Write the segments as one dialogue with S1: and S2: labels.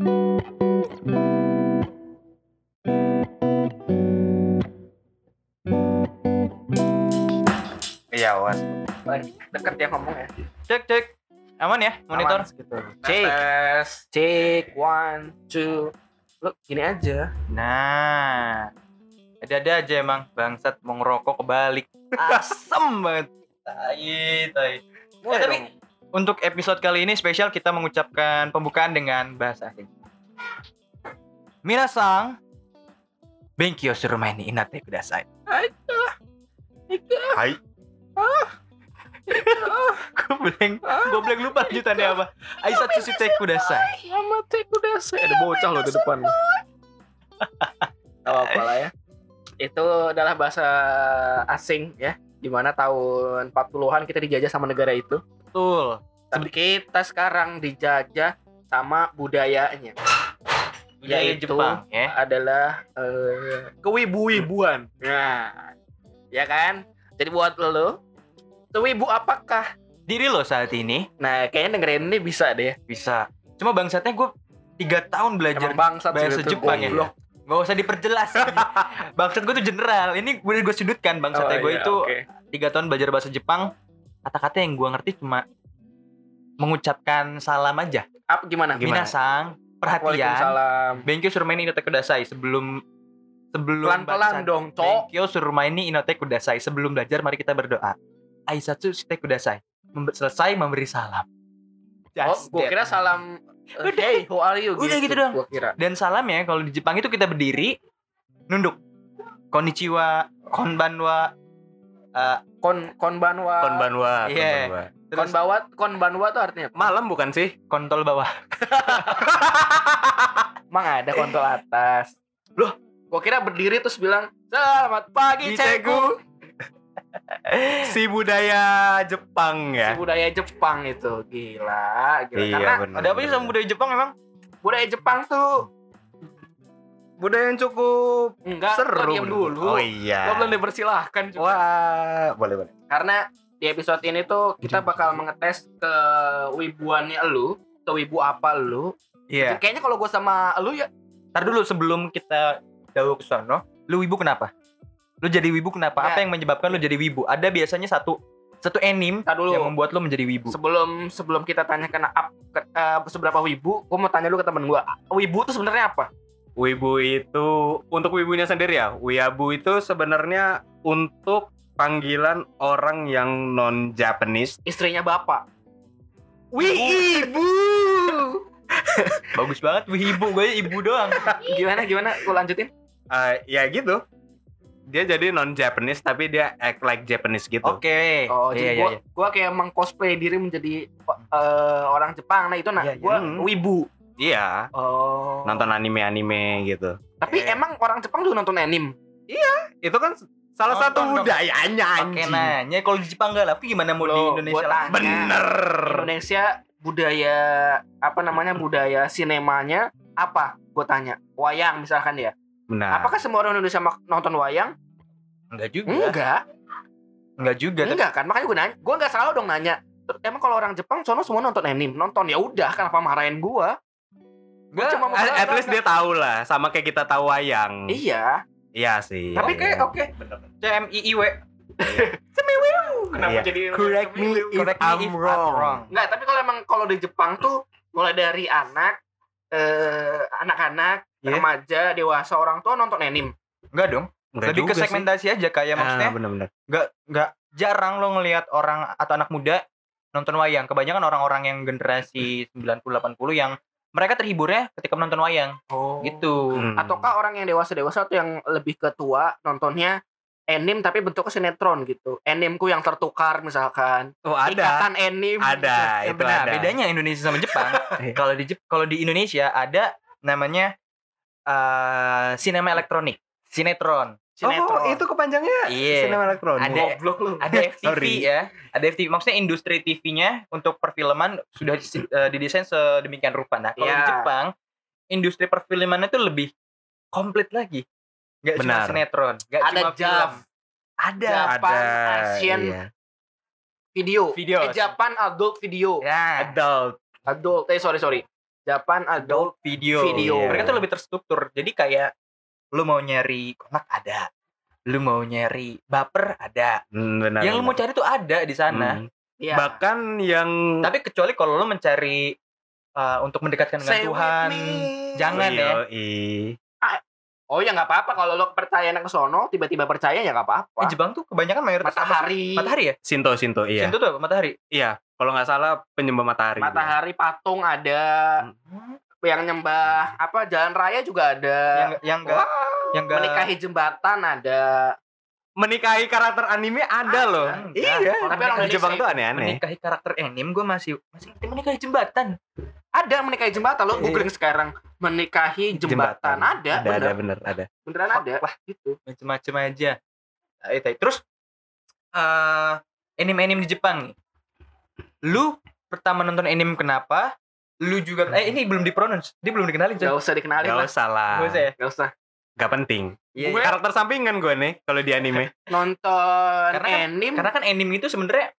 S1: Iya, awas.
S2: Deket ya ngomongnya.
S3: Cek cek. Aman ya monitor?
S2: Aman gitu.
S1: Cek.
S2: Tes. Cek. One, two. Lu gini aja.
S3: Nah. Ada-ada aja emang bangsat mau ngerokok kebalik. Asem banget. Tai, tai. Eh, tapi. Untuk episode kali ini spesial kita mengucapkan pembukaan dengan bahasa asing. Minasang, Benkyo surumaini inate kudasai.
S1: Hai.
S3: Gue blank, gue blank lupa lanjutannya apa. Aisatsu shite kudasai.
S2: Yamate kudasai. Ada bocah loh di depan. Gak apa-apa lah ya. Itu adalah bahasa asing ya. Di mana tahun 40-an kita dijajah sama negara itu.
S3: Betul.
S2: Tapi kita sekarang dijajah sama budayanya.
S3: Budaya
S2: Yaitu
S3: Jepang ya.
S2: adalah eh, kewibu-wibuan. Nah, ya kan? Jadi buat lo, kewibu apakah?
S3: Diri lo saat ini
S2: Nah, kayaknya dengerin ini bisa deh.
S3: bisa. Cuma bangsatnya gue tiga tahun belajar
S2: Emang bangsat
S3: bahasa Jepang ya.
S2: goblok.
S3: Gak usah diperjelas. bangsat gue tuh general. Ini gue gue sudutkan bangsatnya
S2: Oh,
S3: gue
S2: iya,
S3: itu
S2: oke.
S3: tiga tahun belajar bahasa Jepang. Kata-kata yang gue ngerti cuma mengucapkan salam aja.
S2: Apa gimana?
S1: Gimana?
S3: Minasang, perhatian.
S2: Waalaikumsalam.
S3: Benkyo surumaini inote kudasai sebelum sebelum
S2: Pelan-pelan dong, cok.
S3: Benkyo surumaini inote kudasai sebelum belajar mari kita berdoa. Aisatsu shite kudasai. Mem- selesai memberi salam.
S2: Oh,
S3: Just
S2: gue
S3: that.
S2: kira salam uh,
S3: Udah.
S2: Hey, how are you?
S3: Udah gitu doang.
S2: Gue kira.
S3: Dan salam ya kalau di Jepang itu kita berdiri nunduk. Konnichiwa, konbanwa, eh,
S2: Kon konbanwa.
S1: Konbanwa,
S3: Iya.
S1: konbanwa.
S3: terus
S2: Konbanwa, konbanwa tuh artinya apa?
S1: Malam bukan sih?
S3: kontol bawah.
S2: Emang ada kontol atas. Loh, gue kira berdiri terus bilang, "Selamat pagi, Cegu."
S1: Si budaya Jepang
S2: Si
S1: ya.
S2: budaya Jepang itu gila, gila.
S1: Iya,
S2: Karena
S1: benar.
S3: Ada apa sih sama budaya Jepang emang?
S2: budaya Jepang tuh
S1: budaya yang cukup
S2: enggak
S1: seru.
S2: lo diam dulu.
S1: Oh iya.
S2: Lo belum dipersilahkan juga.
S1: Wah, boleh boleh.
S2: Karena di episode ini tuh kita bakal mengetes ke wibuannya lu, ke wibu apa lu.
S3: Iya.
S2: Kayaknya kalau gue sama lu ya
S3: Ntar dulu sebelum kita jauh ke sono, lu wibu kenapa? Lu jadi wibu kenapa?
S2: Ya.
S3: Apa yang menyebabkan lu jadi wibu? Ada biasanya satu satu anime
S2: Ntar dulu.
S3: yang membuat lu menjadi wibu.
S2: sebelum sebelum kita tanya kena ap, ke, eh, seberapa wibu, gue mau tanya dulu ke temen gue. Wibu tuh sebenarnya apa?
S1: Wibu itu untuk wibunya sendiri ya. Wiabu itu sebenarnya untuk panggilan orang yang non Japanese.
S2: Istrinya bapak.
S1: Wibu.
S3: Bagus banget wibu, gue ibu doang.
S2: Gimana gimana? Gue lanjutin.
S1: Eh, ya gitu. Dia jadi non Japanese tapi dia act like Japanese gitu.
S3: Oke.
S2: Oh,
S3: Iya,
S2: jadi
S3: iya,
S2: gue
S3: iya.
S2: gua kayak mengcosplay diri menjadi eh, orang Jepang. Nah itu nah,
S3: Iya, iya.
S2: gue
S1: Hmm.
S2: wibu.
S1: Iya.
S2: Oh.
S1: Nonton anime-anime gitu.
S2: Tapi
S3: Eh.
S2: emang orang Jepang juga nonton anime.
S1: Itu kan salah
S3: Nonton
S1: satu budayanya
S3: Oke
S1: anjing.
S3: nanya kalau di Jepang enggak tapi gimana mau di
S2: Loh,
S3: Indonesia
S2: gua
S3: lah?
S1: Bener.
S2: Indonesia budaya apa namanya budaya sinemanya apa? Gue tanya. Wayang misalkan ya.
S1: Benar.
S2: Apakah semua orang Indonesia mak- nonton wayang?
S3: Enggak juga.
S2: Enggak.
S3: Enggak juga. tapi-
S2: Enggak kan? Makanya gue nanya. Gue nggak salah dong nanya. Emang kalau orang Jepang sono semua nonton anime, nonton ya udah kenapa marahin gua? Gua
S3: Enggak,
S2: cuma mau
S1: At, at least
S2: enggak,
S1: dia tahu lah, sama kayak kita tahu wayang.
S2: Iya.
S1: Iya sih.
S2: Tapi kayak oke.
S3: CMIIW.
S2: Kenapa
S1: Iya.
S2: jadi
S1: Correct me if
S3: Correct me
S1: I'm
S3: if I'm
S1: wrong.
S3: wrong.
S2: Enggak, tapi kalau emang kalau di Jepang tuh mulai dari anak eh anak-anak,
S3: Iya.
S2: remaja, dewasa, orang tua nonton anime.
S3: Enggak dong.
S1: Enggak
S3: Lebih ke
S1: juga sih.
S3: segmentasi aja kayak
S1: Ah,
S3: maksudnya
S1: bener-bener.
S3: nggak nggak jarang lo ngelihat orang atau anak muda nonton wayang. Kebanyakan orang-orang yang generasi 90 80 yang mereka terhiburnya ketika menonton wayang
S2: Oh.
S3: gitu.
S1: Hmm.
S2: Ataukah orang yang dewasa-dewasa atau yang lebih ketua nontonnya anime tapi bentuknya sinetron gitu. Animeku yang tertukar misalkan.
S1: Oh, ada.
S2: Ikatan anime.
S1: Ada,
S3: Ya
S1: itu
S3: benar,
S1: ada.
S3: bedanya Indonesia sama Jepang. kalau di Jep- kalau di Indonesia ada namanya eh sinema elektronik, sinetron.
S2: Sinetron.
S1: Oh, itu kepanjangnya
S3: Iya.
S1: sinema elektronik.
S3: Ada-
S2: Goblok lu.
S3: Ada FTV
S1: Sorry.
S3: ya. Ada FTV maksudnya industri TV-nya untuk perfilman sudah eh, didesain sedemikian rupa. Nah, kalau di
S2: Iya.
S3: Jepang industri perfilmannya itu lebih komplit lagi. Gak cuma sinetron, gak
S2: Ada
S3: cuma film. Ada.
S2: Japan Asian
S1: iya.
S2: video.
S3: Video.
S2: Eh, Japan adult video.
S3: Ya.
S1: Adult.
S2: Adult. Eh sorry sorry. Japan adult
S3: video.
S2: Video.
S3: Mereka tuh lebih terstruktur. Jadi kayak lu mau nyari konak ada. Lu mau nyari baper ada.
S1: Hmm, benar.
S3: yang lu mau
S1: benar.
S3: cari tuh ada di sana.
S1: Hmm.
S2: ya
S1: Bahkan yang
S3: Tapi kecuali kalau lu mencari uh, untuk mendekatkan dengan
S2: Say
S3: Tuhan, jangan ya.
S1: Yoi.
S2: oh ya nggak apa-apa kalau lo percaya ke sono tiba-tiba percaya ya nggak apa-apa
S3: Eh, Jepang tuh kebanyakan mayoritas
S2: matahari
S3: Matahari ya?
S1: Sinto Sinto iya.
S3: Shinto tuh apa? Matahari.
S1: Iya, kalau nggak salah penyembah matahari.
S2: matahari patung ada
S1: Hmm.
S2: Yang nyembah apa jalan raya juga ada
S3: Yang yang enggak yang enggak
S2: menikahi jembatan ada
S1: Menikahi karakter anime ada loh. Iya.
S3: Kalau
S2: Tapi orang
S1: di Jepang tuh aneh-aneh.
S3: menikahi karakter anime gue masih masih menikahi jembatan.
S2: ada menikahi jembatan lo
S1: Iya.
S2: googling sekarang menikahi jembatan, ada,
S1: ada,
S2: bener.
S1: ada bener ada.
S2: beneran ada
S3: Wah.
S2: gitu
S3: Macem-macem aja. Nah, itu. Terus eh anime-anime di Jepang nih. Lu pertama nonton anime kenapa? Lu juga eh ini belum dipronounce. Dia belum dikenalin,
S2: gak
S3: coy.
S2: usah dikenalin
S1: Gak
S2: lah
S1: usah lah.
S3: Gak usah ya?
S2: gak usah
S1: Gak penting.
S3: Iya,
S2: Gue-
S3: iya.
S1: Karakter sampingan gue nih kalau di anime.
S2: nonton
S3: Karena kan-
S2: anime
S3: Karena kan anime itu sebenarnya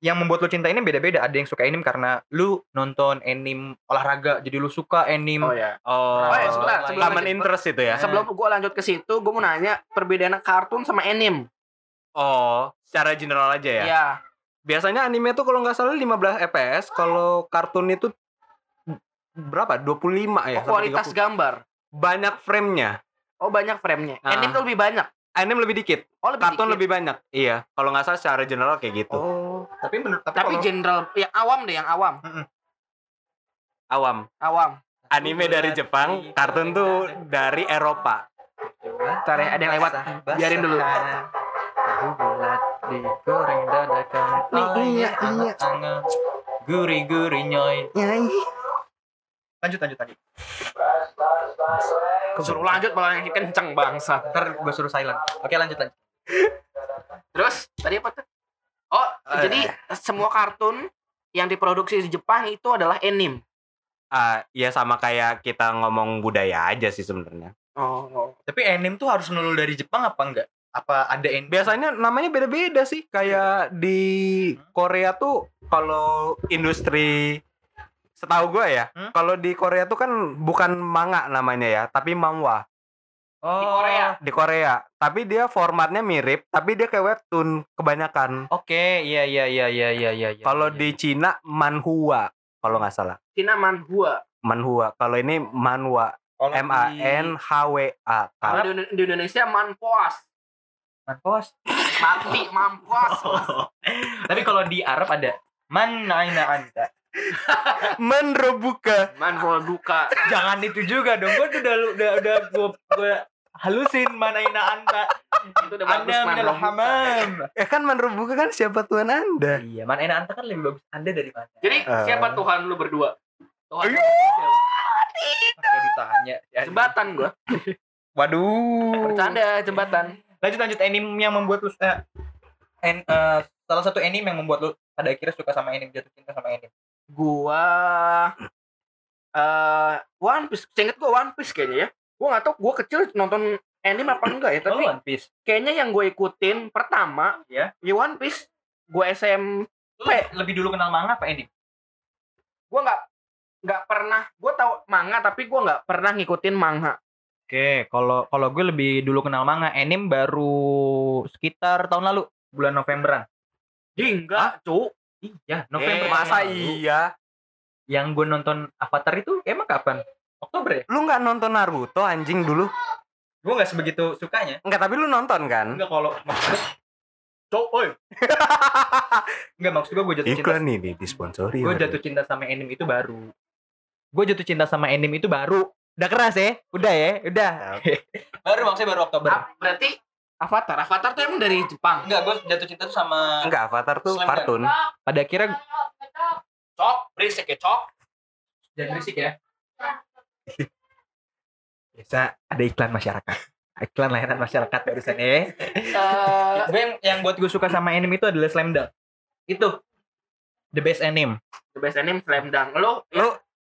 S3: yang membuat lu cinta anime beda-beda. Ada yang suka anime karena lu nonton anime olahraga, jadi lu suka anime.
S2: oh ya
S1: Oh,
S2: Oh, ya, sebentar, sebelum lanjut.
S1: interest itu ya.
S2: sebelum gue lanjut ke situ gue mau nanya perbedaan kartun sama anime
S1: Oh, secara general aja ya.
S2: ya
S1: Biasanya anime tuh kalau nggak salah 15 fps, kalau kartun itu berapa? 25 ya.
S2: oh, kualitas
S1: sampai 30.
S2: gambar
S1: banyak frame-nya.
S2: oh banyak frame-nya
S1: Ah.
S2: anime tuh lebih banyak
S1: Anime lebih dikit,
S2: oh lebih
S1: kartun
S2: dikit.
S1: lebih banyak. Iya, kalau nggak salah secara general kayak gitu.
S2: oh
S3: Tapi menurut tapi,
S2: tapi
S3: kalau-
S2: general yang awam deh yang awam
S1: Awam.
S2: awam
S1: Anime dari Jepang, kartun tuh dari Eropa.
S2: Ntar ya, ada yang lewat. Biarin dulu.
S3: Tahu bulat digoreng dadakan.
S2: Nih, iya, iya.
S3: Gurih-gurih nyoy. Lanjut lanjut tadi.
S2: suruh lanjut malah yang kenceng bangsa
S3: Ntar gue suruh silent. Oke lanjut lanjut.
S2: terus tadi apa tuh oh
S1: Eh.
S2: jadi semua kartun yang diproduksi di Jepang itu adalah anime
S1: Ah, ya sama kayak kita ngomong budaya aja sih sebenarnya.
S2: oh, oh.
S3: Tapi anime tuh harus nulul dari Jepang apa enggak? Apa ada anime?
S1: Biasanya namanya beda-beda sih. Kayak di Korea tuh kalau industri setahu gue ya,
S3: Hmm?
S1: kalau di Korea tuh kan bukan manga namanya ya, tapi manhwa
S3: Oh,
S2: di Korea
S1: di Korea. Tapi dia formatnya mirip, tapi dia kayak webtoon kebanyakan.
S3: Oke, iya iya iya iya iya iya. iya,
S1: Kalau
S3: iya.
S1: di Cina manhua kalau nggak salah.
S2: Cina manhua
S1: Manhua. Kalau ini manhwa. M A N H W A.
S2: kalau di, di Indonesia manpoas
S3: Manpos.
S2: mati mampuas
S3: Tapi kalau di Arab ada man anta.
S1: Menrebuka.
S2: manhua duka
S3: Jangan itu juga dong. Gue tuh udah udah udah gue gue halusin man aina anta.
S2: itu udah bagus
S3: Anda minal hamam.
S1: Eh kan menrebuka kan siapa Tuhan Anda?
S3: Iya, man aina anta kan lebih bagus Anda dari mana?
S2: jadi
S1: Eh.
S2: siapa Tuhan lu berdua Tuhan
S1: Ayo.
S3: Pakai ditanya. Ya,
S2: jembatan gua
S1: Waduh.
S2: bercanda jembatan
S3: Lanjut lanjut anime yang membuat lu eh, en, eh, salah satu anime yang membuat lu pada akhirnya suka sama anime jatuh cinta sama anime.
S2: Gua eh One Piece seinget gua One Piece kayaknya ya gua nggak tahu gua kecil nonton anime apa enggak ya
S3: Oh,
S2: tapi
S3: One Piece.
S2: kayaknya yang gue ikutin pertama
S3: Ya.
S2: ya One Piece gue SM
S3: Lu lebih dulu kenal manga apa anime?
S2: gue nggak nggak pernah gue tahu manga tapi gue nggak pernah ngikutin manga
S3: Oke, kalau kalau gue lebih dulu kenal manga, anime baru sekitar tahun lalu, bulan Novemberan.
S2: enggak cu
S3: Iya, November.
S2: Eh,
S1: Masa iya?
S3: Yang gue nonton Avatar itu emang kapan? Oktober ya?
S1: Lu nggak nonton Naruto anjing dulu?
S3: Gue nggak sebegitu sukanya.
S1: Enggak, tapi lu nonton kan?
S3: Enggak kalau maksud
S2: cu oi
S3: enggak maksud gue gue jatuh cinta.
S1: Iklan nih di disponsori.
S3: Gue jatuh cinta sama anime itu baru. Gue jatuh cinta sama anime itu baru. Udah keras ya? Udah ya? Udah. baru maksudnya baru Oktober.
S2: Ah, berarti Avatar Avatar tuh emang dari Jepang
S3: Enggak, gue jatuh cinta tuh sama
S1: Enggak, Avatar tuh
S3: Slam
S1: kartun.
S3: pada akhirnya
S2: cok berisik ya cok
S3: jangan berisik ya. Biasa ada iklan masyarakat. Iklan layanan masyarakat barusan ya.
S2: Eh,
S3: gue yang, yang buat gue suka sama anime itu adalah Slam Dunk. Itu the best anime.
S2: the best anime Slam Dunk lo
S1: Lu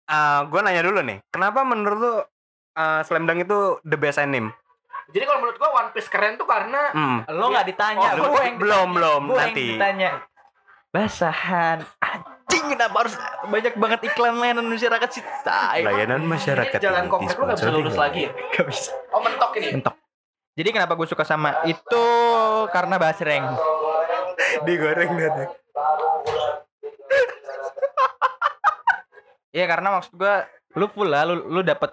S1: eh gue nanya dulu nih, kenapa menurut lu eh, Slam Dunk itu the best anime?
S2: Jadi kalau menurut gue One Piece keren tuh karena
S1: Hmm.
S3: Lo nggak ditanya,
S1: Oh,
S3: gue yang
S1: belum,
S3: ditanya.
S1: belum,
S3: Gue yang
S1: nanti.
S3: ditanya. Basahan. anjing kenapa harus banyak banget iklan layanan masyarakat sih tai
S1: Layanan masyarakat.
S2: Ini jalan komplek lu gak bisa lulus
S1: oleh-
S2: lagi ya?
S3: Gak bisa
S2: Oh mentok ini.
S3: mentok jadi kenapa gue suka sama itu karena basreng
S1: Digoreng dadak.
S3: Iya karena maksud gue lu full lah lu lu dapat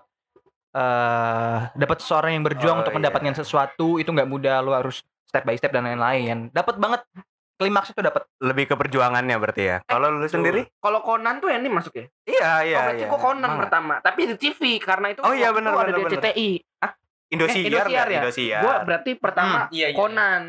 S3: eh dapat seseorang yang berjuang
S1: Oh,
S3: untuk
S1: iya.
S3: mendapatkan sesuatu itu nggak mudah lu harus step by step dan lain-lain dapat banget klimaks itu dapat
S1: Lebih ke perjuangannya berarti ya. Kalau lu sendiri?
S2: Kalau Conan tuh ini masuk ya?
S1: Iya, iya,
S2: oh,
S1: iya.
S2: gua Conan
S1: Emang
S2: pertama, tapi di TV karena itu
S1: Oh, iya, benar,
S2: ada
S1: benar,
S2: di. CTI.
S1: Indosiar,
S2: Eh, Indosiar ya?
S1: Indosiar.
S2: Gua berarti pertama
S3: iya,
S2: Conan.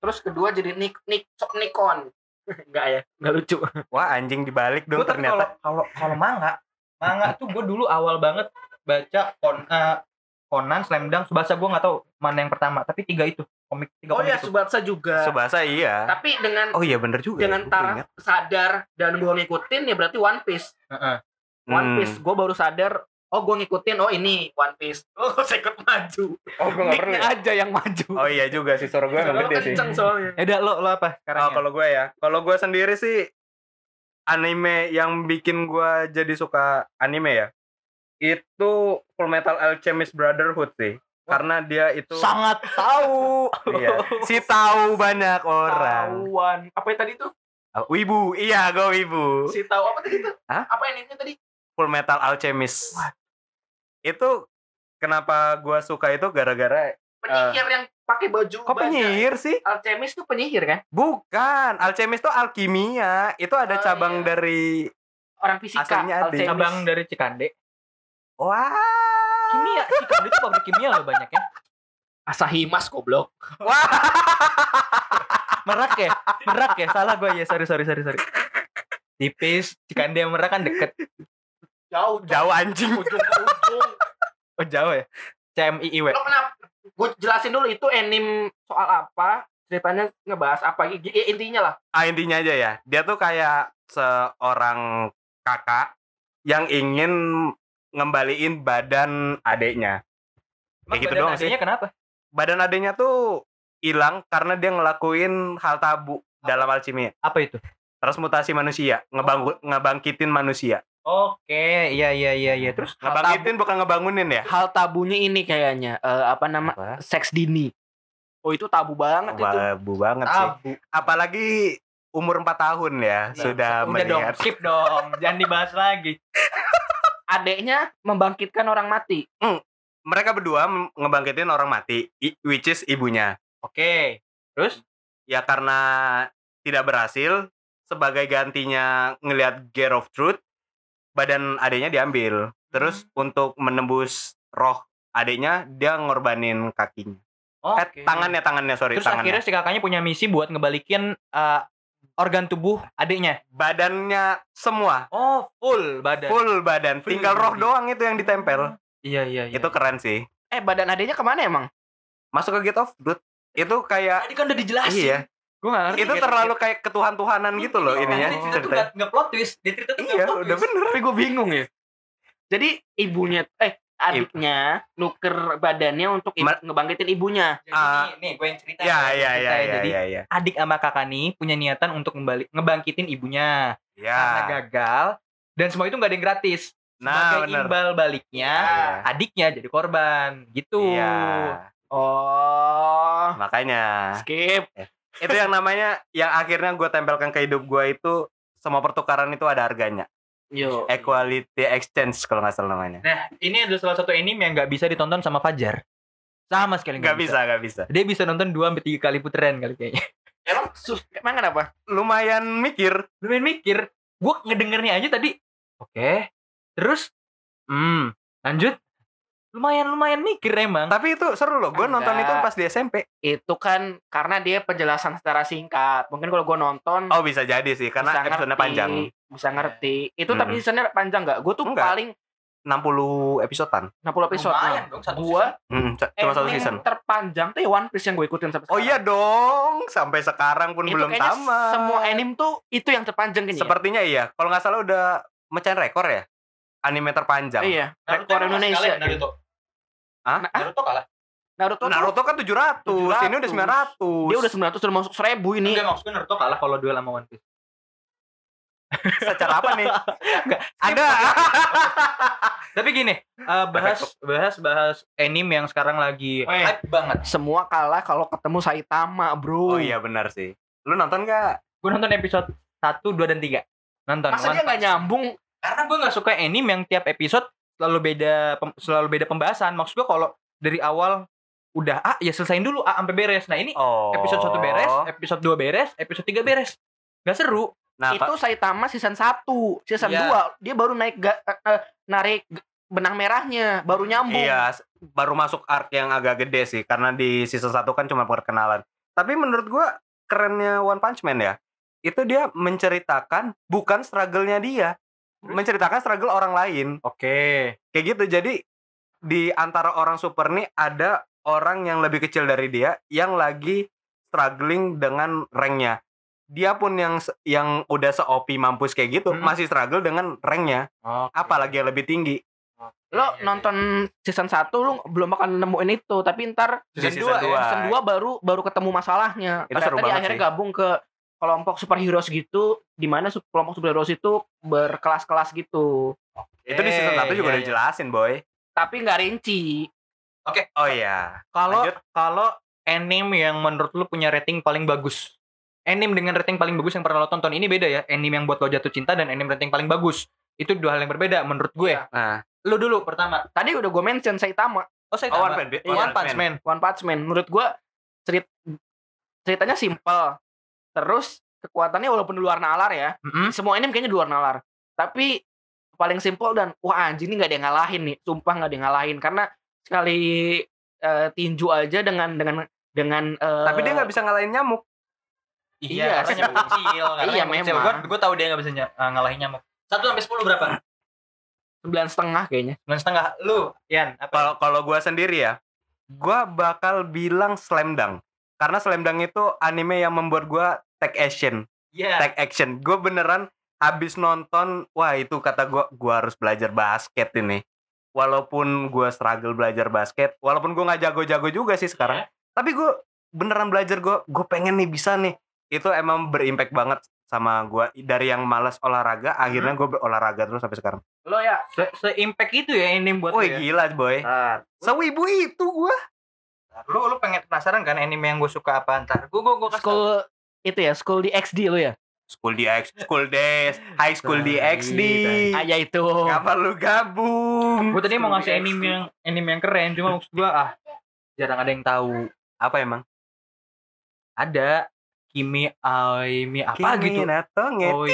S2: Terus kedua jadi Nik Nik Nikon. Enggak ya? Enggak lucu.
S1: Wah, anjing dibalik dong
S3: Gue tapi kalau
S1: ternyata.
S3: kalau kalau manga, manga tuh gue dulu awal banget baca Kon, eh, Conan, Slam Dunk, Subasa gue nggak tahu mana yang pertama, tapi tiga itu komik tiga
S2: Oh
S3: komik
S2: ya
S3: itu.
S2: Subatsa juga.
S1: Subasa iya.
S2: Tapi dengan
S1: Oh iya bener juga.
S2: dengan
S1: Gua
S2: taraf sadar dan gua ngikutin ya berarti One Piece.
S3: Heeh.
S2: One
S1: Hmm.
S2: Piece gua baru sadar oh gua ngikutin oh ini One Piece. Oh saya ikut maju.
S1: Oh, gua nggak perlu. Ya?
S2: aja yang maju.
S1: Oh iya juga sih suara gue
S2: Kalau
S1: gede sih.
S2: kenceng soalnya.
S3: Ya udah lo lo apa sekarang?
S1: Oh, kalau gue ya, kalau gue sendiri sih anime yang bikin gue jadi suka anime ya, itu Full Metal Alchemist Brotherhood sih, karena dia itu
S3: sangat tahu.
S1: iya, si tahu banyak orang.
S2: Tahuan. Apa yang tadi tuh?
S1: Oh, Wibu, iya gue wibu.
S2: Si tahu apa tadi tuh?
S1: Hah?
S2: Apa yang ini tadi?
S1: Full Metal Alchemist. Itu kenapa gue suka itu gara-gara
S2: Penyihir yang pakai baju
S1: kok penyihir sih?
S2: Alchemist tuh penyihir kan?
S1: Bukan, alchemist itu alkimia. Itu ada
S2: Oh,
S1: cabang
S2: iya.
S1: dari
S2: Orang fisika.
S1: Aslinya.
S3: Cabang dari Cikande.
S1: Wah.
S3: Kimia, Cikande itu pabrik kimia loh banyak ya.
S2: Asahimas goblok.
S1: Wah.
S3: Merak ya? Merak ya? Salah gue ya. Sorry sorry sorry sorry. Tipis, Cikande yang Merak kan deket.
S2: Jauh,
S1: Jauh anjing.
S2: ujung ke ujung.
S3: Oh jauh ya? CMIIW.
S2: Lo kenapa? Gue jelasin dulu itu anime soal apa? Ceritanya ngebahas apa? I- Intinya lah.
S1: Ah, intinya aja ya. Dia tuh kayak seorang kakak yang ingin ngembaliin badan adeknya. Kayak gitu doang sih.
S3: Kenapa?
S1: Badan adeknya tuh hilang karena dia ngelakuin hal tabu dalam alkimia.
S3: Apa itu?
S1: Transmutasi manusia, ngebang ngebangkitin manusia.
S3: Oke, iya iya iya iya. Terus
S1: Ngebangkitin bukan ngebangunin ya?
S2: Hal tabunya ini kayaknya eh, apa nama?
S1: Apa?
S2: Seks dini. Oh itu tabu banget itu.
S1: Babu banget sih.
S3: tabu.
S1: Apalagi umur 4 tahun ya sudah
S3: Udah dong,
S1: melihat.
S3: skip dong. Jangan dibahas lagi.
S2: Adeknya membangkitkan orang mati.
S1: Mereka berdua ngebangkitin orang mati, i- which is ibunya.
S3: Oke. Terus
S1: ya karena tidak berhasil sebagai gantinya ngelihat Gear of Truth badan adiknya diambil terus untuk menembus roh adiknya dia ngorbanin kakinya eh
S3: Oke.
S1: tangannya tangannya sorry
S3: Terus
S1: tangannya
S3: akhirnya si kakaknya punya misi buat ngebalikin eh, organ tubuh adiknya.
S1: badannya semua
S3: Oh, full badan.
S1: full badan
S3: Full
S1: tinggal roh
S3: body.
S1: doang itu yang ditempel
S3: Iya iya iya.
S1: itu keren sih
S2: Eh badan adeknya ke mana emang?
S1: masuk ke Gear of Truth itu kayak
S3: Tadi kan udah dijelasin.
S1: iya
S2: Gue gak ngerti.
S1: itu terlalu kayak ketuhan-tuhanan gitu loh
S3: Iya,
S1: ininya
S3: Tadi cerita tuh nggak- nggak plot twist. Dia cerita tuh
S1: iya
S3: plot
S1: udah
S3: twist.
S1: bener
S2: Tapi gue bingung ya. Jadi ibunya eh adiknya nuker badannya untuk ngebangkitin ibunya.
S3: Jadi
S1: Ah.
S3: nih, nih gue yang cerita.
S1: ya
S3: gue
S1: ya
S3: yang
S1: ya
S3: cerita
S1: ya
S3: Jadi
S1: ya ya
S3: adik sama kakak nih punya niatan untuk kembali ngebangkitin ibunya karena
S1: ya
S3: gagal dan semua itu nggak ada yang gratis.
S1: nah
S3: Sebagai
S1: bener
S3: imbal baliknya
S1: Iya.
S3: adiknya jadi korban gitu.
S1: Iya.
S2: Oh.
S1: Makanya
S2: Skip.
S1: itu yang namanya yang akhirnya gue tempelkan ke hidup gue itu semua pertukaran itu ada harganya.
S2: Yo.
S1: Equality exchange kalau nggak salah namanya.
S3: Nah, ini adalah salah satu anime yang nggak bisa ditonton sama Fajar. Sama sekali
S1: Nggak bisa, nggak bisa.
S3: Dia bisa nonton 2 sampai 3 kali putaran kali kayaknya.
S2: Emang sus emang kenapa?
S1: Lumayan mikir.
S3: Lumayan mikir. Gue ngedengernya aja tadi. Oke. Terus hmm, lanjut. Lumayan lumayan mikir emang.
S1: Tapi itu seru loh. Gue nonton itu pas di SMP.
S2: Itu kan karena dia penjelasan secara singkat. Mungkin kalau gue nonton
S1: Oh bisa jadi sih karena
S2: bisa
S1: episodenya
S2: ngerti,
S1: panjang.
S2: Bisa ngerti. Itu tapi
S1: Mm-mm.
S2: seasonnya panjang nggak? Gue tuh
S1: Enggak.
S2: paling
S1: 60 episodean.
S2: 60 episode.
S3: Lumayan dong, satu
S2: Gua
S1: Hmm, c- cuma satu season.
S2: terpanjang tuh ya One Piece yang gue ikutin sampai
S1: Oh
S2: sekarang.
S1: iya dong, sampai sekarang pun
S2: Itu
S1: belum tamat.
S2: Semua anime tuh itu yang terpanjang ya?
S1: Sepertinya iya. Kalau nggak salah udah mecahin rekor ya. Anime terpanjang.
S2: Iya,
S3: Naruto
S2: rekor
S3: emang
S2: Indonesia.
S3: sekalian, Naruto.
S1: Hah?
S2: Nah,
S3: Naruto kalah.
S2: Naruto,
S1: Naruto kan 700, ini udah 900.
S2: dia udah 900 udah masuk 1000 ini.
S3: Enggak maksudnya Naruto kalah kalau duel sama One Piece.
S1: Secara apa nih?
S3: Enggak.
S1: Ada.
S3: Tapi gini, eh, bahas bahas bahas anime yang sekarang lagi
S2: Eh.
S3: hype banget.
S2: Semua kalah kalau ketemu Saitama, bro.
S1: Oh iya benar sih. Lu nonton gak?
S3: Gue nonton episode 1, 2 dan 3. Nonton.
S2: Masa dia nggak
S3: Punch.
S2: nyambung?
S3: Karena gue nggak suka anime yang tiap episode selalu beda selalu beda pembahasan. Maksud gue kalau dari awal udah A ya selesain dulu A sampai beres. Nah, ini
S1: Oh.
S3: episode 1 beres, episode 2 beres, episode 3 beres. Gak seru.
S1: Nah,
S2: itu Saitama season 1. Season
S3: Iya.
S2: 2 dia baru naik ga- eh, narik benang merahnya, baru nyambung.
S1: Iya, baru masuk arc yang agak gede sih karena di season 1 kan cuma perkenalan. Tapi menurut gua kerennya One Punch Man ya, itu dia menceritakan bukan struggle-nya dia, menceritakan struggle orang lain.
S3: Oke.
S1: Kayak gitu. Jadi di antara orang super nih ada orang yang lebih kecil dari dia yang lagi struggling dengan ranknya. Dia pun yang yang udah se-OP mampus kayak gitu
S3: Hmm.
S1: masih struggle dengan ranknya, apalagi yang lebih tinggi.
S2: Lo nonton season 1 lu belum akan nemuin itu, tapi ntar
S3: Season
S1: season
S3: dua ya,
S1: 2.
S2: season 2 baru baru ketemu masalahnya.
S1: Itu
S2: Ternyata
S1: seru
S2: dia
S1: banget
S2: akhirnya
S1: sih.
S2: gabung ke kelompok superheroes gitu di mana su- kelompok superheroes itu berkelas-kelas gitu.
S1: Itu di season 1 juga
S3: Iya,
S1: udah
S3: iya.
S1: dijelasin, boy.
S2: Tapi nggak rinci.
S1: Oh iya.
S3: Kalau kalau anime yang menurut lu punya rating paling bagus. Anime dengan rating paling bagus yang pernah lo tonton ini beda ya. Anime yang buat lo jatuh cinta dan anime rating paling bagus. Itu dua hal yang berbeda menurut gue.
S2: Iya.
S1: Nah,
S3: Lu dulu pertama.
S2: Tadi udah gue mention Saitama,
S3: Oh, saya
S1: Oh,
S3: tambah.
S1: One Punch-
S3: One
S1: One
S3: Punch Man.
S2: One Punch Man. Menurut gue cerit ceritanya simple. Terus kekuatannya walaupun di luar nalar ya.
S3: Mm-mm.
S2: Semua anime kayaknya di luar nalar. Tapi paling simple dan wah anjing ini nggak ada yang ngalahin nih. Sumpah nggak ada yang ngalahin karena sekali eh, tinju aja dengan dengan dengan eh,
S1: tapi dia nggak bisa ngalahin nyamuk.
S2: Iya,
S3: karena nyamuk kecil. karena
S2: Iya,
S3: nyamuk kecil.
S2: memang.
S3: Gue gue tahu dia nggak bisa ny- uh, ngalahin nyamuk. Satu sampai sepuluh berapa?
S2: sembilan setengah kayaknya.
S3: Sembilan setengah. Lu, Yan, apa?
S1: Kalau kalau gua sendiri ya, gua bakal bilang Slam Dunk. Karena Slam Dunk itu anime yang membuat gua take action,
S3: Iya.
S1: take action. Gua beneran habis nonton, wah itu kata gua gua harus belajar basket ini. Walaupun gua struggle belajar basket, walaupun gua nggak jago-jago juga sih sekarang, tapi gua beneran belajar gua gua pengen nih bisa nih. Itu emang berimpact banget sama gua dari yang malas olahraga, akhirnya gua berolahraga terus sampai sekarang.
S2: Lo ya.
S3: Se, se-impact itu ya anime buat ya?
S1: gila boy.
S3: Ntar.
S1: Sewibu itu gua.
S3: Lu lu pengen penasaran kan anime yang gue suka apa ntar? Gue gue gue.
S2: School itu ya, school di XD lo ya.
S1: School DX, School Days, High School
S3: Tai,
S1: DXD.
S3: tai.
S2: Ah ya itu.
S1: Ngapa lu gabung?
S3: Gue tadi mau ngasih anime yang anime yang keren, cuma maksud gue ah jarang ada yang tahu.
S1: Apa emang?
S3: Ada Kimi Aimi apa gitu.
S1: Minato
S3: Oh.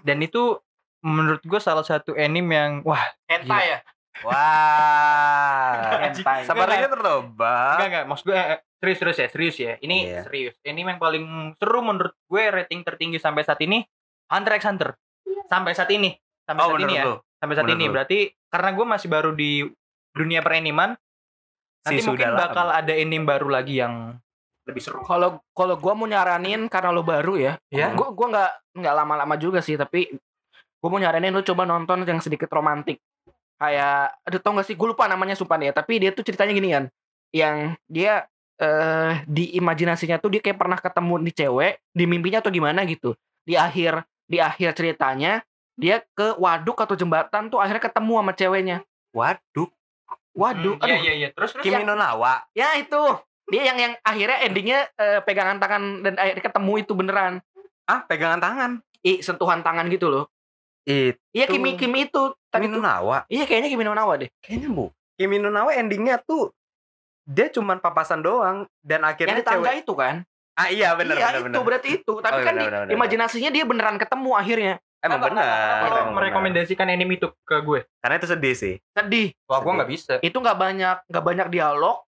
S3: Dan itu menurut gue salah satu anime yang wah
S2: Hentai ya.
S1: Wah.
S2: Hentai.
S1: Sabarnya tertoba.
S3: enggak enggak maksud gue eh, serius serius ya serius ya ini
S1: Iya.
S3: serius anime yang paling seru menurut gue rating tertinggi sampai saat ini Hunter x Hunter sampai saat ini sampai
S1: Oh
S3: saat ini ya
S1: lu?
S3: sampai saat
S1: Menurut
S3: ini
S1: lu?
S3: berarti karena gue masih baru di dunia peraniman nanti
S1: Si
S3: mungkin bakal ada anime baru lagi yang lebih seru
S2: Kalau kalau gua mau nyaranin karena lo baru ya.
S3: ya
S2: Gua gua nggak nggak lama-lama juga sih, tapi gua mau nyaranin lo coba nonton yang sedikit romantik. Kayak aduh tau gak sih gue lupa namanya sumpah deh, tapi dia tuh ceritanya gini kan. Yang dia eh di imajinasinya tuh dia kayak pernah ketemu di cewek di mimpinya atau gimana gitu. Di akhir di akhir ceritanya dia ke waduk atau jembatan tuh akhirnya ketemu sama ceweknya.
S1: Waduh.
S2: Waduh,
S3: Hmm, iya iya iya terus terus
S1: Kimi no Nawa.
S2: Ya itu. Dia yang yang akhirnya endingnya eh, pegangan tangan dan akhirnya ketemu itu beneran.
S1: Ah, pegangan tangan.
S2: I sentuhan tangan gitu loh.
S1: Itu
S2: Iya Kimi Kimi itu
S1: Kimi no
S2: tuh.
S1: Nawa.
S2: Iya kayaknya Kimi no Nawa deh.
S1: Kayaknya bu. Kimi no Nawa endingnya tuh dia cuman papasan doang dan akhirnya
S2: Yang di tangga
S1: cewek.
S2: itu kan?
S1: Ah iya benar
S2: iya
S1: benar
S2: itu
S1: benar.
S2: berarti itu. Tapi
S1: Oh,
S2: kan
S1: benar,
S2: di
S1: benar.
S2: imajinasinya dia beneran ketemu akhirnya.
S1: Emang benar. benar.
S3: merekomendasikan anime itu ke gue
S1: Karena itu sedih sih.
S2: Sedih.
S3: wah gue nggak bisa
S2: Itu nggak banyak nggak banyak dialog.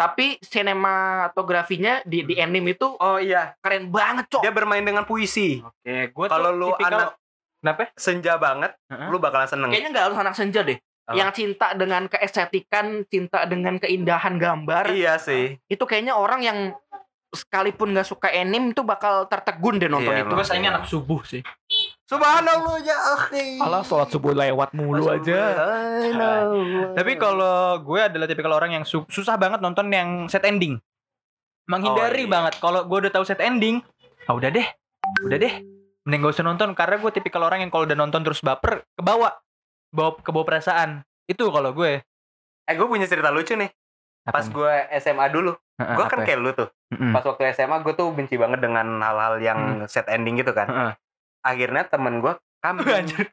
S2: Tapi sinematografinya di di anime itu
S1: Oh iya,
S2: keren banget cok.
S1: dia bermain dengan puisi.
S3: oke gue
S1: Kalau lu anak
S3: kenapa
S1: senja banget,
S3: Heeh.
S1: lu bakalan seneng.
S2: Kayaknya nggak harus anak senja deh.
S1: Apa?
S2: Yang cinta dengan keestetikan, cinta dengan keindahan gambar.
S1: Iya sih.
S2: itu kayaknya orang yang sekalipun nggak suka anime tuh bakal tertegun deh nonton
S1: Iya,
S2: itu.
S3: gue sayangnya anak subuh sih
S1: Subhanallah ya akhi.
S2: Alah sholat subuh lewat mulu
S1: Subhanallah.
S3: Tapi kalau gue adalah tipikal orang yang su- susah banget nonton yang set ending. Menghindari
S1: Oh, iya.
S3: banget. Kalau gue udah tahu set ending, ah udah deh. Udah deh. mending gak usah nonton karena gue tipikal orang yang kalau udah nonton terus baper kebawa bawa kebawa perasaan itu kalau gue
S1: Eh gue punya cerita lucu nih. Pas
S3: Apa nih?
S1: gue SMA dulu, gue kan
S3: ya?
S1: kayak lu tuh. Pas waktu SMA gue tuh benci banget dengan hal-hal yang set ending gitu kan. Akhirnya temen gue kambing.
S3: Anjir,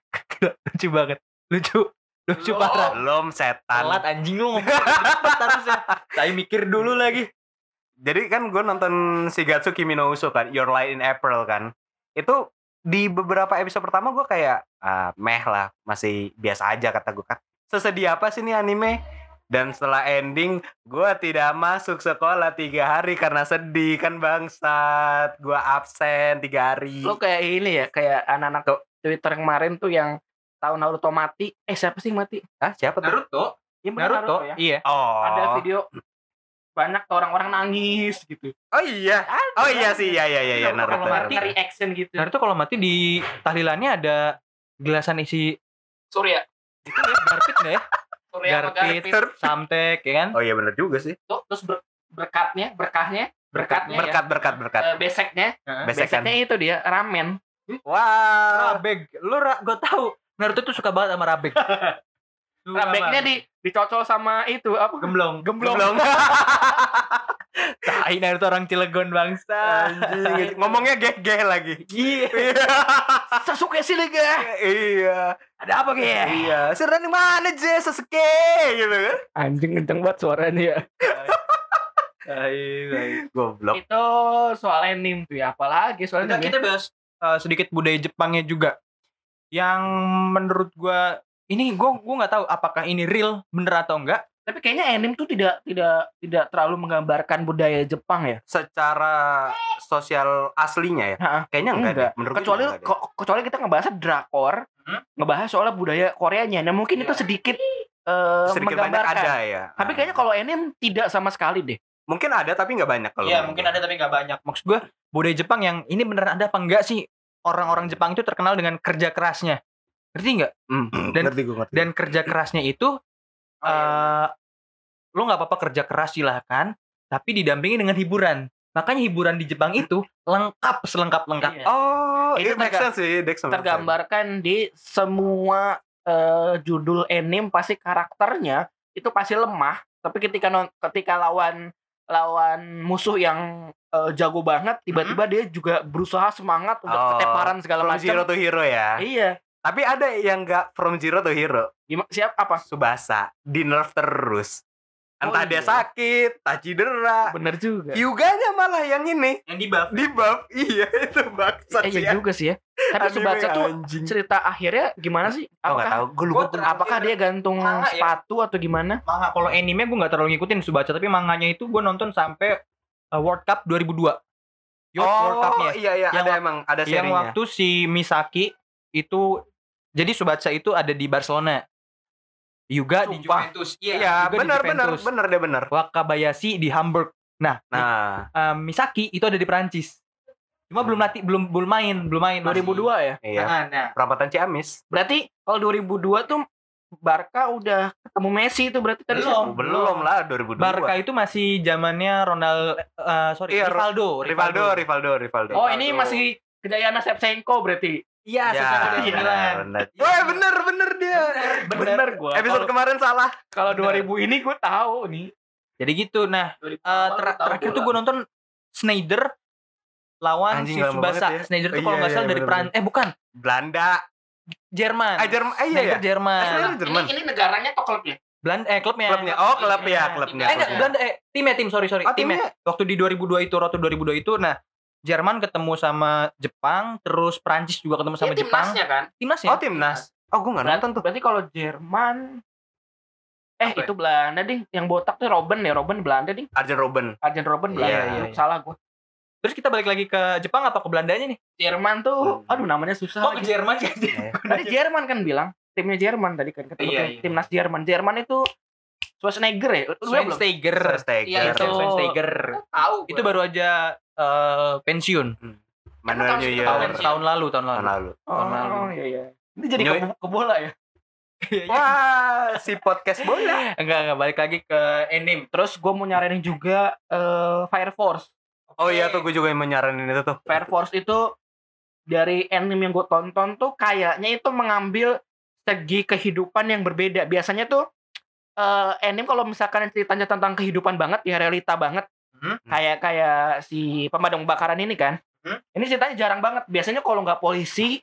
S3: lucu banget lucu lucu
S2: Lo-
S3: parah
S1: Belum setan.
S3: telat anjing lu ngomong cepet harusnya saya mikir dulu lagi
S1: Jadi kan gue nonton Shigatsu Kimi no Uso kan, Your Light in April kan. Itu di beberapa episode pertama gue kayak ah, meh lah, masih biasa aja kata gue kan. Sesedih apa sih nih anime? Dan setelah ending, gue tidak masuk sekolah tiga hari karena sedih kan bangsat. Gue absen tiga hari.
S2: Lo kayak ini ya, kayak anak-anak Twitter kemarin tuh yang tahu Naruto mati. Eh siapa sih yang mati?
S1: Hah, siapa tuh?
S3: Naruto
S2: Ya, bener
S3: Naruto
S2: ya.
S3: iya
S1: Oh.
S2: Ada video banyak tuh orang-orang nangis gitu.
S1: Oh iya. Oh iya sih, iya iya iya, iya
S3: Naruto
S1: Naruto.
S3: kalau
S2: Mati
S1: Naruto.
S2: reaction gitu.
S3: Naruto kalau mati di tahlilannya ada gelasan isi
S2: Surya.
S3: itu ya garpit nggak ya
S2: Surya sama
S3: garpit
S2: Garpit.
S3: samtek ya kan
S1: Oh iya bener juga sih.
S2: Tuh, terus ber- berkatnya, berkahnya, berkatnya ya.
S1: Berkat berkat berkat.
S2: Eh, beseknya,
S1: Besekan.
S2: beseknya itu dia ramen.
S1: Wah.
S3: Rabeg, lu ra gue tahu Naruto tuh suka banget sama Rabeg.
S2: Rabeknya
S3: banget.
S2: di dicocol sama itu apa?
S3: gemblong.
S2: Gemblong.
S1: Belum.
S3: Tai Naruto orang Cilegon bangsa.
S1: Anjing, ngomongnya geh-geh lagi.
S3: Iya.
S2: Sasuke sini ga?
S1: iya.
S2: Ada apa ge?
S1: Iya. Sudah di mana Je Sasuke gitu kan.
S2: Anjing kenceng banget suaranya ya.
S3: Tai, tai.
S1: Goblok.
S2: Itu soal anime tuh ya. Apalagi soal anime.
S3: kita bahas uh, sedikit budaya Jepangnya juga. Yang menurut gua ini gua gua nggak tahu apakah ini real bener atau enggak.
S2: Tapi kayaknya anime tuh tidak tidak tidak terlalu menggambarkan budaya Jepang ya.
S1: Secara sosial aslinya ya.
S2: Ha-ha.
S1: Kayaknya enggak,
S2: Enggak.
S1: deh. Menurut gue
S2: kecuali
S1: enggak
S2: ko- kecuali kita ngebahas drakor,
S3: Hmm?
S2: ngebahas soal budaya Koreanya. Nah, mungkin itu
S3: Iya.
S2: sedikit eh,
S1: sedikit banyak
S2: menggambarkan.
S1: ada ya.
S2: Tapi kayaknya kalau anime tidak sama sekali deh.
S1: mungkin ada tapi nggak banyak kalau.
S3: Iya, mungkin ada tapi nggak banyak. Maksud gua budaya Jepang yang ini beneran ada apa enggak sih? Orang-orang Jepang itu terkenal dengan kerja kerasnya. Ngerti nggak?
S1: Hmm,
S3: Dan-
S1: ngerti gue ngerti.
S3: Dan kerja kerasnya itu
S2: Oh, iya,
S3: eh lo nggak apa-apa kerja keras silahkan, tapi didampingi dengan hiburan. Makanya hiburan di Jepang itu lengkap selengkap lengkap.
S2: Iya.
S1: oh,
S2: Itu
S1: make
S2: terga-
S1: sense sih, Dex. make sense.
S2: tergambarkan di semua eh, judul anime pasti karakternya itu pasti lemah tapi ketika non ketika lawan lawan musuh yang eh, jago banget tiba-tiba dia juga berusaha semangat untuk
S1: Oh,
S2: keteparan segala
S1: From Zero
S2: macam
S1: to Hero ya.
S2: iya
S1: Tapi ada yang nggak From Zero to Hero.
S2: gimana siap apa
S1: Subasa di nerf terus. Entah
S2: Oh,
S1: dia
S2: iya.
S1: sakit, tak cedera.
S2: bener juga
S1: Hyuganya malah yang ini
S3: Yang di buff.
S1: di buff. Iya, itu bangsat
S2: eh,
S1: sih.
S2: iya
S1: ya.
S2: juga sih ya tapi
S1: Anime
S2: Subatsa tuh
S1: anjing.
S2: cerita akhirnya gimana sih
S1: Oh, nggak
S2: apakah
S1: tahu. Gue lupa.
S3: Gua
S2: apakah dia gantung
S3: Manga ya?
S2: sepatu atau gimana
S3: Manga kalau anime gue nggak terlalu ngikutin Subatsa tapi manganya itu gue nonton sampai uh, World Cup 2002. Yo, World
S1: Oh,
S3: Cup-nya.
S1: iya iya
S3: Yang
S1: ada emang ada
S3: Yang
S1: serinya.
S3: waktu si Misaki itu jadi Subatsa itu ada di Barcelona. Juga di. Juventus.
S1: Iya,
S3: di
S1: benar benar benar deh benar.
S3: Wakabayashi di Hamburg. Nah,
S1: Nah,
S3: uh, Misaki itu ada di Perancis. Cuma belum latih, belum belum main, belum main. masih.
S2: 2002 ya
S1: iya.
S3: Ah, nah.
S1: Perapatan Ciamis.
S2: berarti kalau 2002 tuh Barca udah ketemu Messi itu berarti tadi
S3: Belum.
S2: siapa?
S1: Belum lah 2002.
S3: Barca itu masih zamannya Ronald uh, sorry
S1: Iya,
S3: Rivaldo,
S1: Rivaldo, Rivaldo, Rivaldo.
S2: Oh ini masih kejayaan Shevchenko berarti.
S3: Iya,
S1: Ya, benar.
S3: Iya.
S1: Wah, bener bener dia.
S2: Bener gua.
S1: Episode
S2: Kalau-
S1: kemarin salah.
S2: Kalau
S3: Bener.
S2: 2000 ini gue tahu nih.
S3: Jadi gitu. Nah,
S2: 2000
S3: Eh,
S2: awal
S3: ter- terakhir tuh gue nonton Snyder lawan
S1: Anjing,
S3: si Subasa.
S1: ya.
S3: Snyder tuh
S1: Oh,
S3: kalau
S1: iya,
S3: nggak salah
S1: iya,
S3: dari
S1: bener-bener.
S3: Peran eh bukan
S1: Belanda.
S3: Jerman.
S1: Ah, Jerman. Ah, iya
S3: Snyder
S1: ya.
S3: Jerman.
S1: Snyder Jerman.
S2: Ini, ini negaranya atau klubnya?
S3: Belanda eh klubnya.
S1: Klubnya. Oh, klub ya,
S2: Klubnya.
S1: klubnya.
S3: Eh enggak,
S1: klubnya.
S3: Belanda eh timnya tim sorry sorry
S1: Oh,
S3: timnya.
S1: timnya.
S3: Waktu di 2002 itu waktu 2002 itu nah Jerman ketemu sama Jepang, terus Prancis juga ketemu sama
S2: Ini
S3: Jepang.
S2: timnasnya kan?
S3: Timnasnya.
S1: Oh, timnas. Oh, gue nggak
S2: Berarti,
S1: nonton tuh.
S2: berarti kalau Jerman Eh
S3: Apa ya?
S2: itu Belanda ding, yang botak tuh Robben ya, Robben Belanda ding.
S1: Arjen Robben.
S2: Arjen Robben Belanda.
S1: Iya,
S3: iya,
S2: Aduh,
S3: iya.
S2: Salah gue.
S3: Terus kita balik lagi ke Jepang apa ke Belandanya nih?
S2: Jerman tuh,
S1: Hmm.
S2: aduh namanya susah.
S3: Oh, ke. Jerman sih.
S2: Tadi Jerman kan bilang, timnya Jerman tadi kan ketemu
S3: Iya,
S2: tim-
S3: iya.
S2: timnas Jerman. Jerman itu Schwarzenegger ya? Belum?
S3: Schweinsteiger.
S1: Schweinsteiger.
S2: Iya, itu.
S3: Schweinsteiger.
S2: Tahu.
S3: Itu baru aja eh, pensiun.
S1: Manuel
S2: Tahun
S1: New
S2: segitu
S1: Year.
S3: Tahun tahun lalu, tahun lalu.
S1: Tahun lalu.
S3: tahun lalu.
S2: Oh iya iya. Ini jadi ke, ke bola ya?
S1: Wah, si podcast bola.
S3: Enggak, enggak balik lagi ke anime.
S2: Terus gue mau nyaranin juga eh, Fire Force.
S1: Oh iya tuh gue juga yang menyaranin itu tuh.
S2: Fire Force itu dari anime yang gue tonton tuh kayaknya itu mengambil segi kehidupan yang berbeda. Biasanya tuh eh anime kalau misalkan ceritanya tentang kehidupan banget ya realita banget.
S3: Hmm.
S2: Kayak kayak si pemadam kebakaran ini kan.
S3: Hmm.
S2: Ini ceritanya jarang banget. Biasanya kalau nggak polisi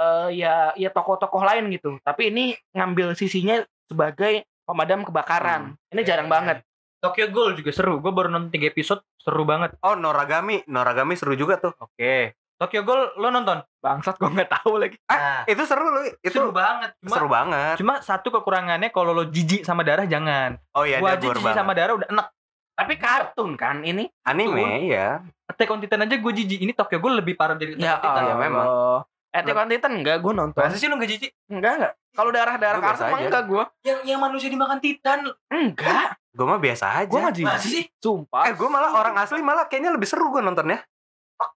S2: eh ya ya tokoh-tokoh lain gitu. Tapi ini ngambil sisinya sebagai pemadam kebakaran. Ini jarang banget.
S3: Tokyo Ghoul juga seru. Gue baru nonton 3 episode, seru banget.
S1: Oh, Noragami. Noragami seru juga tuh.
S3: Oke. Tokyo Ghoul lo nonton?
S2: Bangsat gue nggak tahu lagi.
S3: Nah,
S1: Itu seru loh. Itu
S3: seru banget. Cuma,
S1: seru banget.
S3: cuma satu kekurangannya kalau lo jijik sama darah jangan.
S1: Oh iya,
S3: aja
S1: gore
S3: jijik
S1: banget.
S3: sama darah udah enak.
S2: Tapi kartun kan ini.
S1: Anime ya.
S3: Attack on Titan aja gue jijik. Ini Tokyo Ghoul lebih parah dari Attack
S2: Ya,
S3: on Titan.
S1: ya, memang.
S2: Attack on Titan enggak gue nonton.
S3: Masa sih lo gak jijik?
S2: Enggak enggak. Kalau darah-darah
S1: Gua biasa
S2: kartun mah enggak gue.
S3: Yang yang manusia dimakan Titan.
S2: Enggak.
S1: Gue mah biasa aja.
S2: Gue nggak
S3: Masa
S2: jijik.
S3: sih?
S2: Sumpah.
S1: Eh, gue malah orang asli malah kayaknya lebih seru gue nontonnya.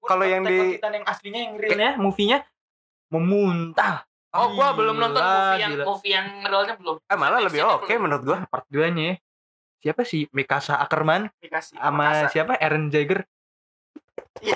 S1: Kalau yang di-
S3: Titan yang aslinya yang realnya, movie-nya memuntah.
S2: Oh, gue belum nonton movie yang
S3: gila.
S2: movie yang realnya belum.
S1: Eh, malah lebih oke menurut gue.
S3: Part 2-nya. Siapa sih? Mikasa Ackerman
S2: Dikasih
S3: sama siapa? Aaron Jagger.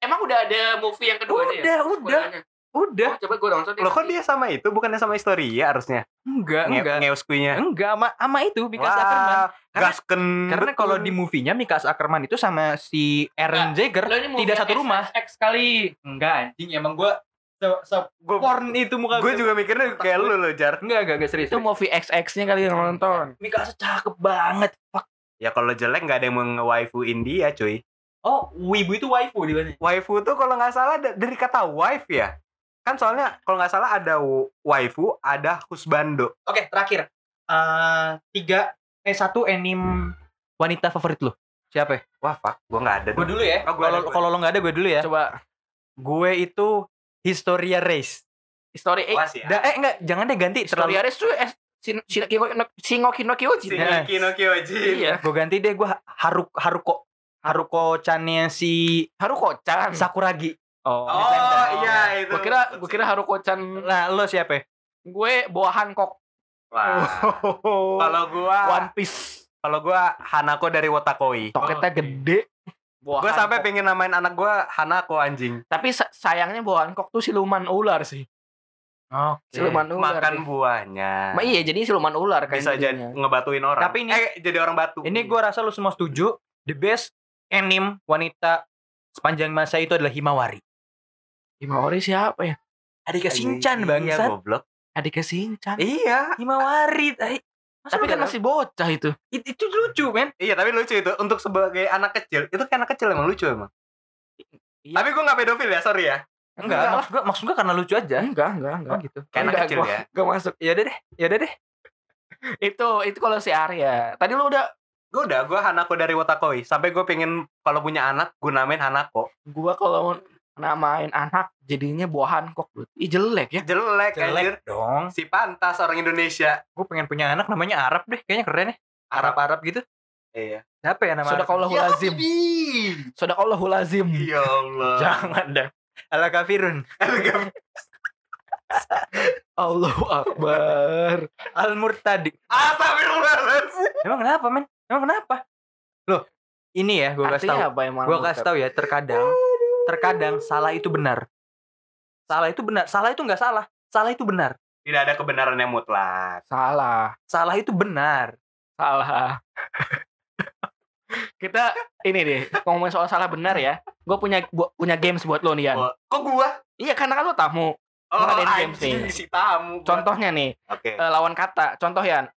S2: Emang udah ada movie yang keduanya ya?
S3: Udah, udah. Udah.
S2: Oh, coba gue nonton deh.
S1: Loh kok dia sama itu bukannya sama Historia harusnya?
S3: Enggak,
S1: Nge
S3: enggak.
S1: Ngeuskuinya.
S3: Enggak, sama, sama itu Mikasa Ackerman.
S1: Wah,
S3: Karena-
S1: gasken.
S3: Karena kalau di movie-nya Mikasa Ackerman itu sama si Aaron
S2: Lo ini movie
S3: tidak satu rumah.
S2: XX kali.
S3: Enggak anjing, emang gua se, se
S1: gue
S3: porn itu muka
S1: gue
S3: gua.
S1: juga mikirnya kayak lu loh, Jar.
S3: Enggak, enggak, enggak serius.
S2: Itu movie XX-nya kali yang nonton.
S3: Mikasa cakep banget. Fuck.
S1: Ya kalau jelek nggak ada yang mau nge-waifuin dia, cuy.
S3: Oh, wibu itu waifu di mana?
S1: Waifu tuh kalau nggak salah da- dari kata wife ya. Kan soalnya kalau nggak salah ada waifu, ada husbando.
S3: Oke, terakhir. Eh, tiga eh satu anime wanita favorit lu. Siapa? ya?
S1: Wah, fuck, gua nggak ada.
S3: Gue dulu ya.
S1: Oh,
S3: Kalau kalau lo nggak ada gue dulu ya.
S2: Coba
S3: Gue itu Historia Race.
S2: Story eh,
S1: Wah, sih.
S3: Da, eh enggak, jangan deh ganti.
S2: Story
S3: Terlalu.
S2: Ares tuh eh, Shin- Shin- Kino- Shingeki no Kyojin.
S1: Shingeki no Kyojin.
S2: Iya.
S3: Gue ganti deh. Gue Haruko Haruko Haruko Channya si
S2: Haruko-chan.
S3: Sakuragi.
S2: Oh,
S1: Oh, iya itu.
S2: Gue kira gue kira Haruko-chan
S3: Nah, lo siapa? ya?
S2: gue bawa Hancock
S1: Wah. Kalau gua
S2: One Piece.
S1: kalau gua Hanako dari Wotakoi.
S2: Toketnya
S3: Oke.
S2: gede.
S1: Gue sampai pengen namain anak gua Hanako anjing.
S2: Tapi sa- sayangnya bawa Hancock tuh siluman ular sih.
S3: Oke.
S2: Siluman ular.
S1: Makan
S2: deh.
S1: buahnya.
S2: Ma iya jadi siluman ular kan.
S1: Bisa jadi ngebatuin orang.
S3: Tapi ini-
S1: eh jadi orang batu.
S3: Ini gue rasa lu semua setuju. The best anime wanita sepanjang masa itu adalah Himawari.
S2: Himawari siapa ya?
S3: Adiknya Shinchan
S1: Iya,
S3: bangsat.
S1: goblok.
S2: Adiknya Shinchan.
S1: Iya.
S3: Himawari. Masa
S2: Tapi kan masih bocah itu.
S3: It- itu lucu men.
S1: Iya, tapi lucu itu untuk sebagai anak kecil. Itu kayak anak kecil emang lucu emang.
S2: Iya.
S1: Tapi gue gak pedofil ya, sorry ya.
S3: Enggak, maksud gue maksud gue karena lucu aja.
S2: Enggak, enggak, enggak.
S3: Oh gitu.
S1: Kayak anak
S2: Enggak,
S1: kecil
S2: gua-
S1: ya.
S2: Gak masuk.
S3: Ya udah deh, ya udah deh.
S2: Itu itu kalau si Arya. Tadi lu udah
S1: Gue udah, gue Hanako dari Wotakoi. Sampai gue pengen kalau punya anak, gue namain Hanako.
S2: gua kalau namain anak jadinya buah Hancock. bro. Ih jelek ya.
S1: Jelek, anjir.
S3: Jelek dong.
S1: Si pantas orang Indonesia.
S3: Gue pengen punya anak namanya Arab deh, kayaknya keren ya. Arab-Arab gitu.
S1: Iya.
S3: Siapa ya nama
S2: Sadaqallahu
S3: Arab?
S2: lazim. Sadaqallahu lazim.
S1: Ya Allah.
S3: Jangan deh. Ala kafirun.
S2: Allahu Akbar.
S3: Al murtadi.
S1: Astagfirullahaladzim.
S3: Emang kenapa, men? Emang kenapa? Loh, ini ya gue kasih
S2: emang?
S3: Gue kasih tahu ya, terkadang terkadang salah itu benar. Salah itu benar. Salah itu nggak salah. Salah itu benar.
S1: Tidak ada kebenaran yang mutlak.
S2: Salah.
S3: Salah itu benar.
S2: Salah. Kita ini deh ngomongin soal salah benar ya. Gue punya gua punya games buat lo nih Yan.
S1: Oh, Kok gua?
S2: Iya karena kan lo tamu.
S1: Oh,
S2: games nih.
S1: si tamu. gua.
S2: Contohnya nih
S1: Oke.
S2: eh, lawan kata. Contoh Yan.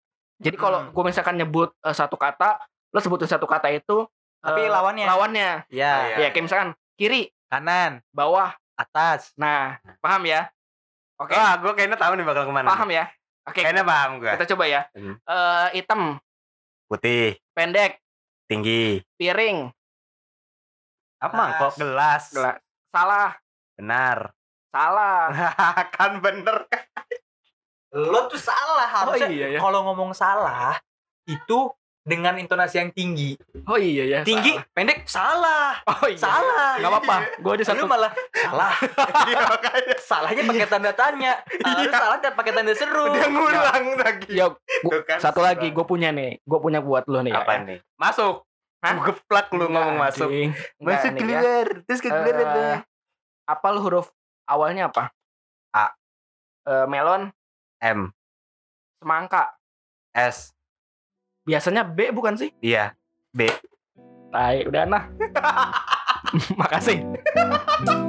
S2: Jadi kalau
S3: Hmm.
S2: gue misalkan nyebut eh, satu kata, lo sebutin satu kata itu.
S3: Tapi
S2: eh,
S3: lawannya.
S2: Lawannya.
S3: Ya,
S1: Iya.
S2: Ya kayak misalkan kiri,
S3: kanan,
S2: bawah.
S3: atas.
S2: Nah, paham ya? Oke.
S1: Wah, gue kayaknya tahu nih bakal ke mana.
S2: Paham ya? Oke.
S1: Kayaknya paham gue.
S2: Kita coba ya.
S1: Hmm.
S2: Eh hitam,
S1: Putih,
S2: pendek,
S1: tinggi.
S2: piring,
S1: Apa mangkok? Gelas.
S2: gelas. Salah,
S1: Benar.
S2: salah.
S1: kan bener.
S3: Lo tuh salah harusnya.
S2: iya ya.
S3: Kalau ngomong salah itu dengan intonasi yang tinggi.
S2: Oh iya ya.
S3: Tinggi,
S2: salah.
S3: pendek, salah.
S2: Oh iya.
S3: Salah.
S2: Gak apa-apa. Gue aja satu.
S3: Lu malah salah.
S1: Iya,
S3: Salahnya pakai iya. tanda tanya.
S1: Iya.
S3: salah kan pakai tanda seru.
S1: Dia ngulang ya. lagi.
S2: Ya, gua,
S1: kan
S2: satu lagi gue punya nih. Gue punya buat lo nih. Ya.
S1: Apa ya. nih? Masuk.
S2: Gue
S1: Geplak lu Nggak, ngomong masuk.
S2: Ding.
S1: Masuk
S2: keluar. Ya.
S1: Terus keluar uh,
S2: eh,
S1: apa?
S2: Apal huruf awalnya apa?
S1: A.
S2: Uh, melon.
S1: M.
S2: Semangka.
S1: S.
S2: Biasanya B bukan sih?
S1: Iya, B.
S2: baik udah nah. Makasih.